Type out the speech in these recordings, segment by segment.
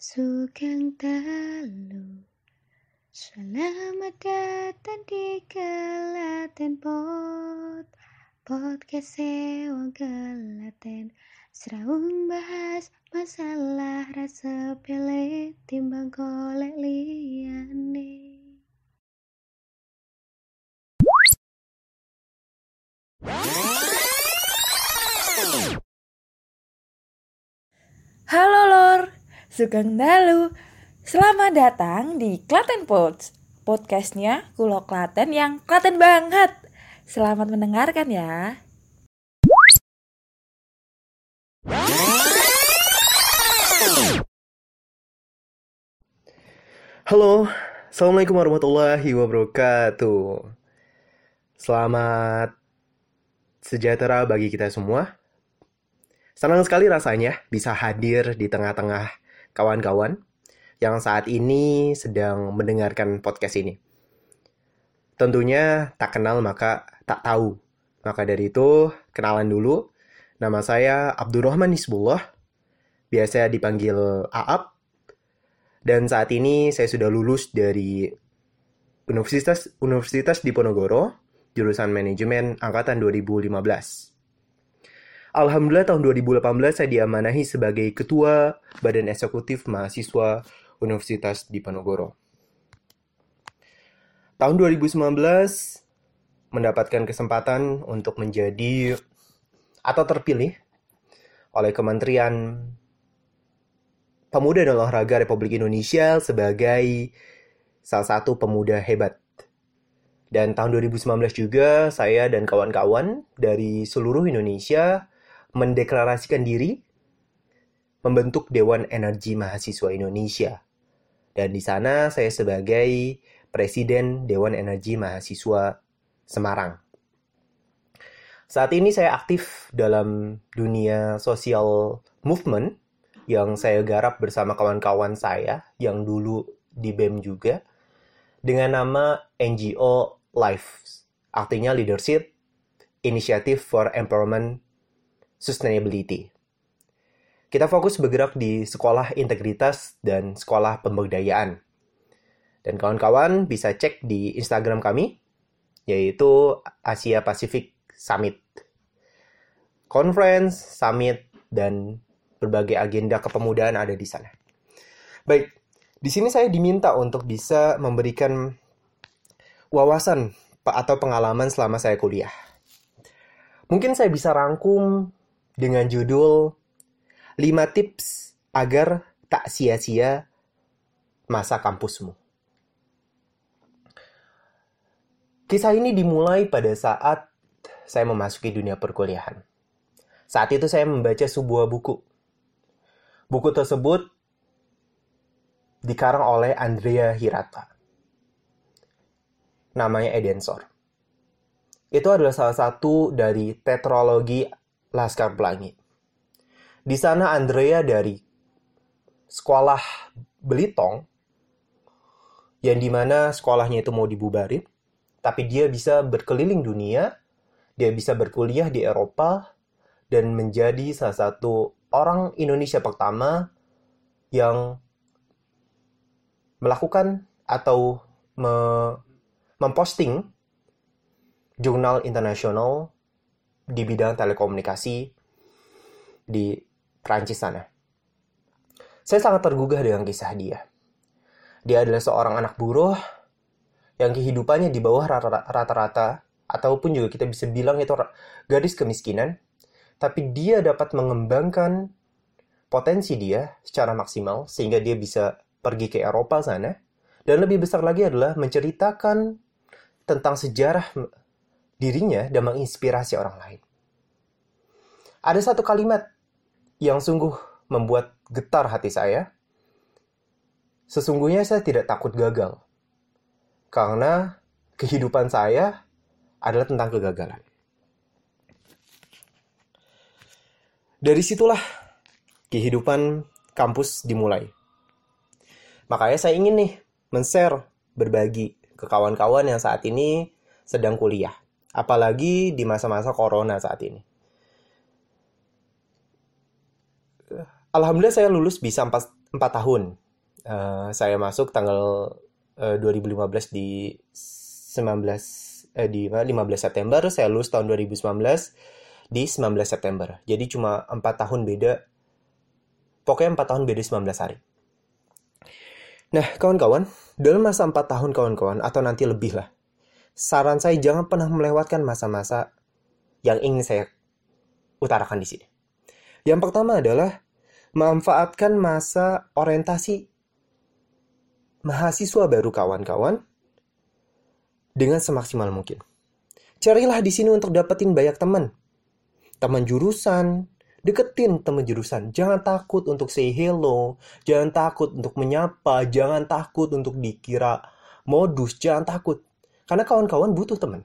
Sugeng Dalu Selamat datang di Kelaten Pod. Podcast Sewang Kelaten Seraung bahas masalah rasa pele timbang kolek liyane. Halo Lor, Sugeng Dalu. Selamat datang di Klaten Pods. Podcastnya Kulo Klaten yang Klaten banget. Selamat mendengarkan ya. Halo, Assalamualaikum warahmatullahi wabarakatuh. Selamat sejahtera bagi kita semua. Senang sekali rasanya bisa hadir di tengah-tengah kawan-kawan yang saat ini sedang mendengarkan podcast ini. Tentunya tak kenal maka tak tahu. Maka dari itu, kenalan dulu. Nama saya Abdurrahman Nisbullah. Biasa dipanggil Aap. Dan saat ini saya sudah lulus dari Universitas Universitas Diponegoro, jurusan manajemen angkatan 2015. Alhamdulillah tahun 2018 saya diamanahi sebagai ketua Badan Eksekutif Mahasiswa Universitas Diponegoro. Tahun 2019 mendapatkan kesempatan untuk menjadi atau terpilih oleh Kementerian Pemuda dan Olahraga Republik Indonesia sebagai salah satu pemuda hebat. Dan tahun 2019 juga saya dan kawan-kawan dari seluruh Indonesia mendeklarasikan diri membentuk Dewan Energi Mahasiswa Indonesia. Dan di sana saya sebagai Presiden Dewan Energi Mahasiswa Semarang. Saat ini saya aktif dalam dunia sosial movement yang saya garap bersama kawan-kawan saya yang dulu di BEM juga dengan nama NGO Life. Artinya Leadership Initiative for Empowerment Sustainability. Kita fokus bergerak di sekolah integritas dan sekolah pemberdayaan. Dan kawan-kawan bisa cek di Instagram kami, yaitu Asia Pacific Summit. Conference, summit, dan berbagai agenda kepemudaan ada di sana. Baik, di sini saya diminta untuk bisa memberikan wawasan atau pengalaman selama saya kuliah. Mungkin saya bisa rangkum dengan judul 5 tips agar tak sia-sia masa kampusmu. Kisah ini dimulai pada saat saya memasuki dunia perkuliahan. Saat itu saya membaca sebuah buku. Buku tersebut dikarang oleh Andrea Hirata. Namanya Edensor. Itu adalah salah satu dari tetralogi Laskar Pelangi. Di sana Andrea dari sekolah Belitong, yang di mana sekolahnya itu mau dibubarin, tapi dia bisa berkeliling dunia, dia bisa berkuliah di Eropa, dan menjadi salah satu orang Indonesia pertama yang melakukan atau me memposting jurnal internasional di bidang telekomunikasi di Prancis sana. Saya sangat tergugah dengan kisah dia. Dia adalah seorang anak buruh yang kehidupannya di bawah rata-rata ataupun juga kita bisa bilang itu gadis kemiskinan tapi dia dapat mengembangkan potensi dia secara maksimal sehingga dia bisa pergi ke Eropa sana dan lebih besar lagi adalah menceritakan tentang sejarah dirinya dan menginspirasi orang lain. Ada satu kalimat yang sungguh membuat getar hati saya. Sesungguhnya saya tidak takut gagal. Karena kehidupan saya adalah tentang kegagalan. Dari situlah kehidupan kampus dimulai. Makanya saya ingin nih men-share, berbagi ke kawan-kawan yang saat ini sedang kuliah. Apalagi di masa-masa corona saat ini. Alhamdulillah saya lulus bisa 4 tahun. Uh, saya masuk tanggal uh, 2015 di 19 eh, di 15 September, saya lulus tahun 2019 di 19 September. Jadi cuma 4 tahun beda. Pokoknya 4 tahun beda 19 hari. Nah, kawan-kawan, dalam masa 4 tahun kawan-kawan atau nanti lebih lah. Saran saya jangan pernah melewatkan masa-masa yang ingin saya utarakan di sini. Yang pertama adalah manfaatkan masa orientasi mahasiswa baru kawan-kawan dengan semaksimal mungkin. Carilah di sini untuk dapetin banyak teman. Teman jurusan, deketin teman jurusan. Jangan takut untuk say hello, jangan takut untuk menyapa, jangan takut untuk dikira modus, jangan takut. Karena kawan-kawan butuh teman.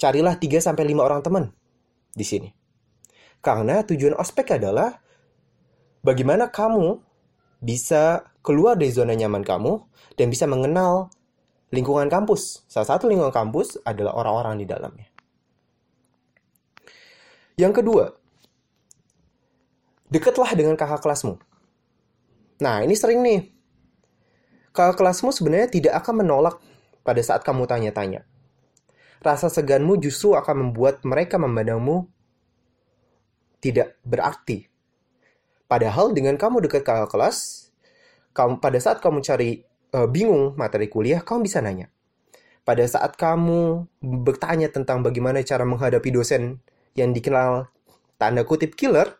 Carilah 3 sampai 5 orang teman di sini. Karena tujuan ospek adalah bagaimana kamu bisa keluar dari zona nyaman kamu dan bisa mengenal lingkungan kampus. Salah satu lingkungan kampus adalah orang-orang di dalamnya. Yang kedua, dekatlah dengan kakak kelasmu. Nah, ini sering nih. Kakak kelasmu sebenarnya tidak akan menolak pada saat kamu tanya-tanya. Rasa seganmu justru akan membuat mereka memandangmu tidak berarti. Padahal dengan kamu dekat kakak kelas, kamu pada saat kamu cari uh, bingung materi kuliah, kamu bisa nanya. Pada saat kamu bertanya tentang bagaimana cara menghadapi dosen yang dikenal tanda kutip killer,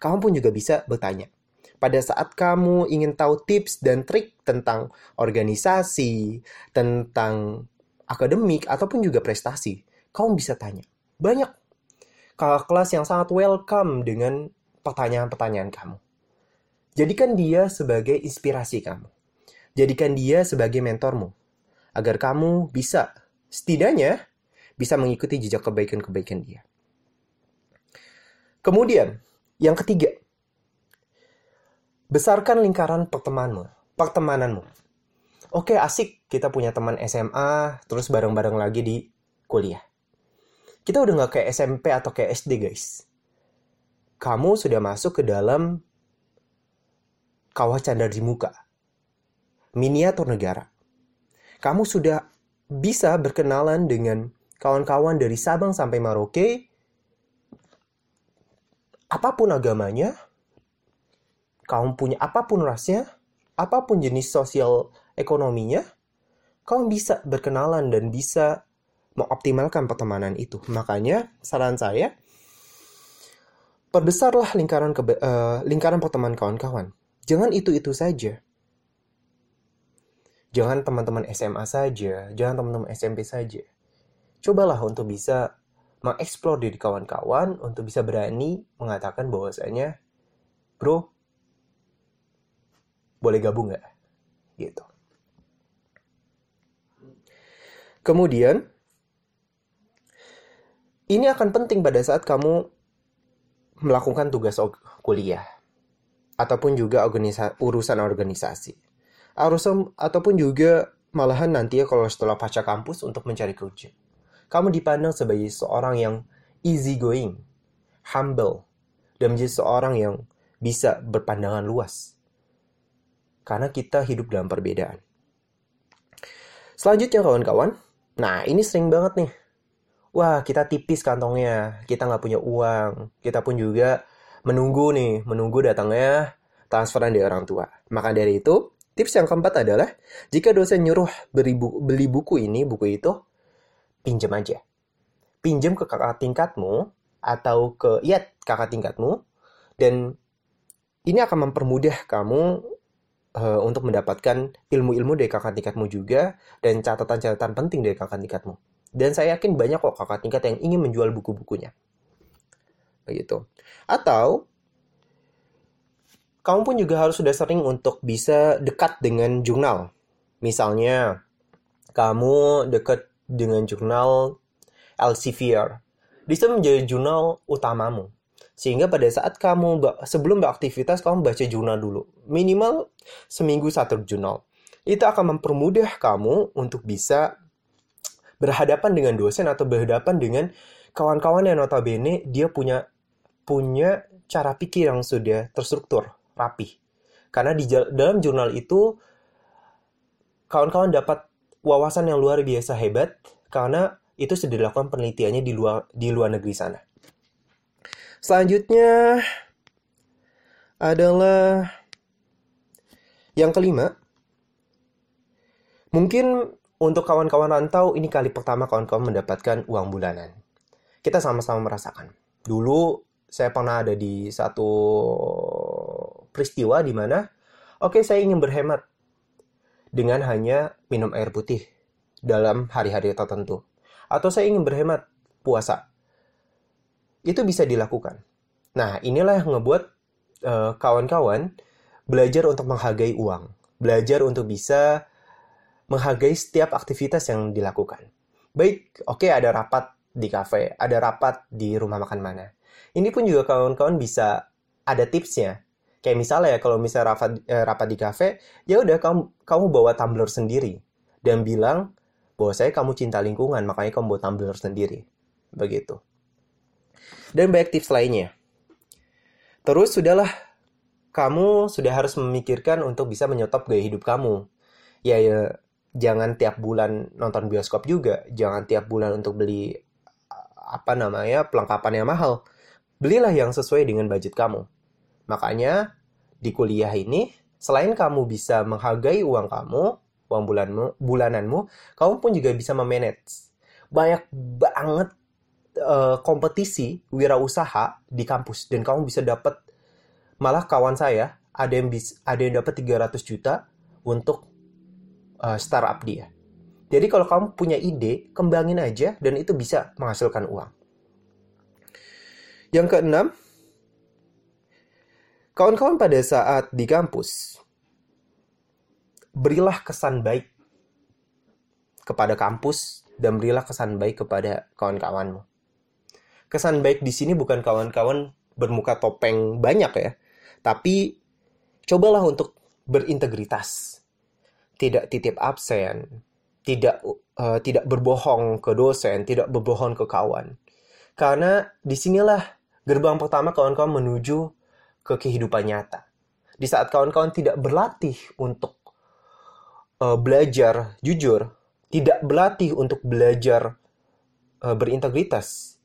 kamu pun juga bisa bertanya. Pada saat kamu ingin tahu tips dan trik tentang organisasi, tentang akademik, ataupun juga prestasi, kamu bisa tanya. Banyak kakak kelas yang sangat welcome dengan pertanyaan-pertanyaan kamu. Jadikan dia sebagai inspirasi kamu. Jadikan dia sebagai mentormu. Agar kamu bisa, setidaknya, bisa mengikuti jejak kebaikan-kebaikan dia. Kemudian, yang ketiga, besarkan lingkaran pertemananmu. Pertemananmu. Oke, asik kita punya teman SMA, terus bareng-bareng lagi di kuliah kita udah nggak kayak SMP atau kayak SD guys. Kamu sudah masuk ke dalam kawah candar di muka. Miniatur negara. Kamu sudah bisa berkenalan dengan kawan-kawan dari Sabang sampai Maroke. Apa pun agamanya, kamu punya apa pun rasnya, apa pun jenis sosial ekonominya, kamu bisa berkenalan dan bisa mengoptimalkan pertemanan itu. Makanya saran saya perbesarlah lingkaran ke, uh, lingkaran pertemanan kawan-kawan. Jangan itu-itu saja. Jangan teman-teman SMA saja, jangan teman-teman SMP saja. Cobalah untuk bisa mengeksplor diri kawan-kawan untuk bisa berani mengatakan bahwasanya, bro, boleh gabung nggak? Gitu. Kemudian, ini akan penting pada saat kamu melakukan tugas kuliah ataupun juga organisa urusan organisasi. Urusan ataupun juga malahan nanti ya kalau setelah pasca kampus untuk mencari kerja. Kamu dipandang sebagai seorang yang easy going, humble, dan menjadi seorang yang bisa berpandangan luas. Karena kita hidup dalam perbedaan. Selanjutnya kawan-kawan, nah ini sering banget nih wah kita tipis kantongnya, kita nggak punya uang, kita pun juga menunggu nih, menunggu datangnya transferan dari orang tua. Maka dari itu, tips yang keempat adalah, jika dosen nyuruh beli, buku, beli buku ini, buku itu, pinjam aja. Pinjam ke kakak tingkatmu, atau ke, ya, kakak tingkatmu, dan ini akan mempermudah kamu uh, untuk mendapatkan ilmu-ilmu dari kakak tingkatmu juga, dan catatan-catatan penting dari kakak tingkatmu. Dan saya yakin banyak kok kakak tingkat yang ingin menjual buku-bukunya. Begitu. Atau kamu pun juga harus sudah sering untuk bisa dekat dengan jurnal. Misalnya, kamu dekat dengan jurnal Elsevier. Bisa menjadi jurnal utamamu. Sehingga pada saat kamu sebelum beraktivitas kamu baca jurnal dulu. Minimal seminggu satu jurnal. Itu akan mempermudah kamu untuk bisa berhadapan dengan dosen atau berhadapan dengan kawan-kawan yang notabene dia punya punya cara pikir yang sudah terstruktur, rapi. Karena di dalam jurnal itu kawan-kawan dapat wawasan yang luar biasa hebat karena itu sudah dilakukan penelitiannya di luar di luar negeri sana. Selanjutnya adalah yang kelima. Mungkin untuk kawan-kawan rantau ini kali pertama kawan-kawan mendapatkan uang bulanan. Kita sama-sama merasakan. Dulu saya pernah ada di satu peristiwa di mana oke okay, saya ingin berhemat dengan hanya minum air putih dalam hari-hari tertentu. Atau saya ingin berhemat puasa. Itu bisa dilakukan. Nah, inilah yang ngebuat eh, kawan-kawan belajar untuk menghargai uang. Belajar untuk bisa menghargai setiap aktivitas yang dilakukan. Baik, oke okay, ada rapat di kafe, ada rapat di rumah makan mana. Ini pun juga kawan-kawan bisa ada tipsnya. Kayak misalnya ya kalau misalnya rapat, eh, rapat di kafe, ya udah kamu kamu bawa tumbler sendiri dan bilang bahwa saya kamu cinta lingkungan, makanya kamu bawa tumbler sendiri. Begitu. Dan banyak tips lainnya. Terus sudahlah kamu sudah harus memikirkan untuk bisa menyetop gaya hidup kamu. Ya, ya jangan tiap bulan nonton bioskop juga, jangan tiap bulan untuk beli apa namanya pelengkapan yang mahal. Belilah yang sesuai dengan budget kamu. Makanya di kuliah ini selain kamu bisa menghargai uang kamu, uang bulanmu, bulananmu, kamu pun juga bisa memanage. Banyak banget uh, kompetisi wirausaha di kampus dan kamu bisa dapat malah kawan saya ada yang bisa ada yang dapat 300 juta untuk uh, startup dia. Jadi kalau kamu punya ide, kembangin aja dan itu bisa menghasilkan uang. Yang keenam, kawan-kawan pada saat di kampus, berilah kesan baik kepada kampus dan berilah kesan baik kepada kawan-kawanmu. Kesan baik di sini bukan kawan-kawan bermuka topeng banyak ya, tapi cobalah untuk berintegritas tidak titip absen, tidak uh, tidak berbohong ke dosen, tidak berbohong ke kawan. Karena di sinilah gerbang pertama kawan-kawan menuju ke kehidupan nyata. Di saat kawan-kawan tidak berlatih untuk uh, belajar jujur, tidak berlatih untuk belajar uh, berintegritas,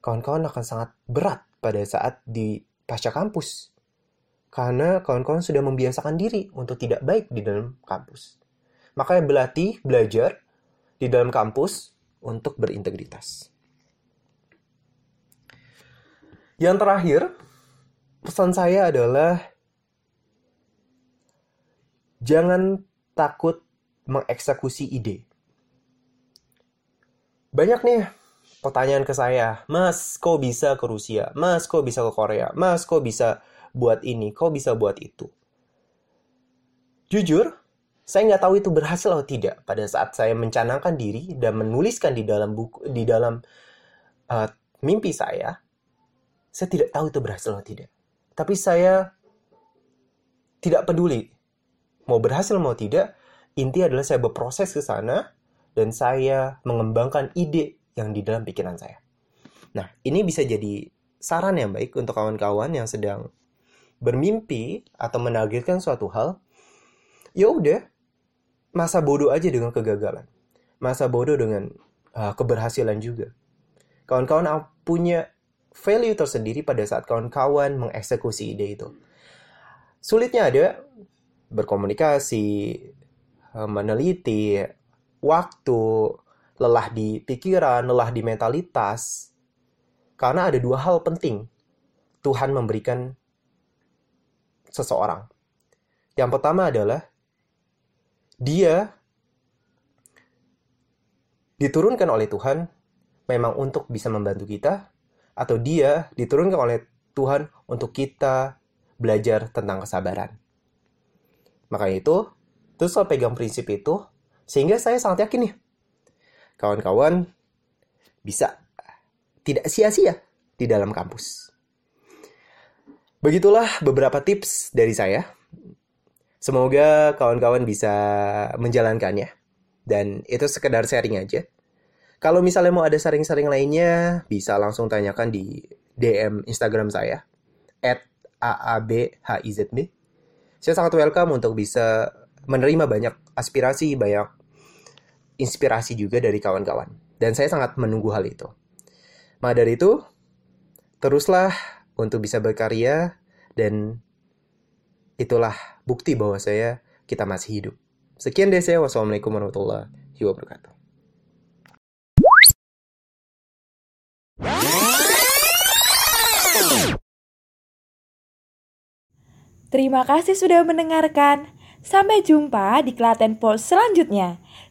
kawan-kawan akan sangat berat pada saat di pasca kampus. Karena kawan-kawan sudah membiasakan diri untuk tidak baik di dalam kampus. Makanya berlatih, belajar di dalam kampus untuk berintegritas. Yang terakhir, pesan saya adalah jangan takut mengeksekusi ide. Banyak nih pertanyaan ke saya, Mas, kok bisa ke Rusia? Mas, kok bisa ke Korea? Mas, kok bisa buat ini, kau bisa buat itu. Jujur, saya nggak tahu itu berhasil atau tidak pada saat saya mencanangkan diri dan menuliskan di dalam buku di dalam uh, mimpi saya. Saya tidak tahu itu berhasil atau tidak. Tapi saya tidak peduli mau berhasil mau tidak. Inti adalah saya berproses ke sana dan saya mengembangkan ide yang di dalam pikiran saya. Nah, ini bisa jadi saran yang baik untuk kawan-kawan yang sedang bermimpi atau menargetkan suatu hal, ya udah masa bodoh aja dengan kegagalan, masa bodoh dengan uh, keberhasilan juga. Kawan-kawan punya value tersendiri pada saat kawan-kawan mengeksekusi ide itu. Sulitnya ada berkomunikasi, uh, meneliti, waktu, lelah di pikiran, lelah di mentalitas. Karena ada dua hal penting Tuhan memberikan seseorang. Yang pertama adalah dia diturunkan oleh Tuhan memang untuk bisa membantu kita atau dia diturunkan oleh Tuhan untuk kita belajar tentang kesabaran. Makanya itu, terus saya pegang prinsip itu, sehingga saya sangat yakin nih, kawan-kawan bisa tidak sia-sia di dalam kampus. Begitulah beberapa tips dari saya. Semoga kawan-kawan bisa menjalankannya. Dan itu sekedar sharing aja. Kalau misalnya mau ada sharing-sharing lainnya, bisa langsung tanyakan di DM Instagram saya. At AABHIZB. Saya sangat welcome untuk bisa menerima banyak aspirasi, banyak inspirasi juga dari kawan-kawan. Dan saya sangat menunggu hal itu. Maka dari itu, teruslah untuk bisa berkarya dan itulah bukti bahwa saya kita masih hidup. Sekian dari saya. Wassalamualaikum warahmatullahi wabarakatuh. Terima kasih sudah mendengarkan. Sampai jumpa di Klaten Post selanjutnya.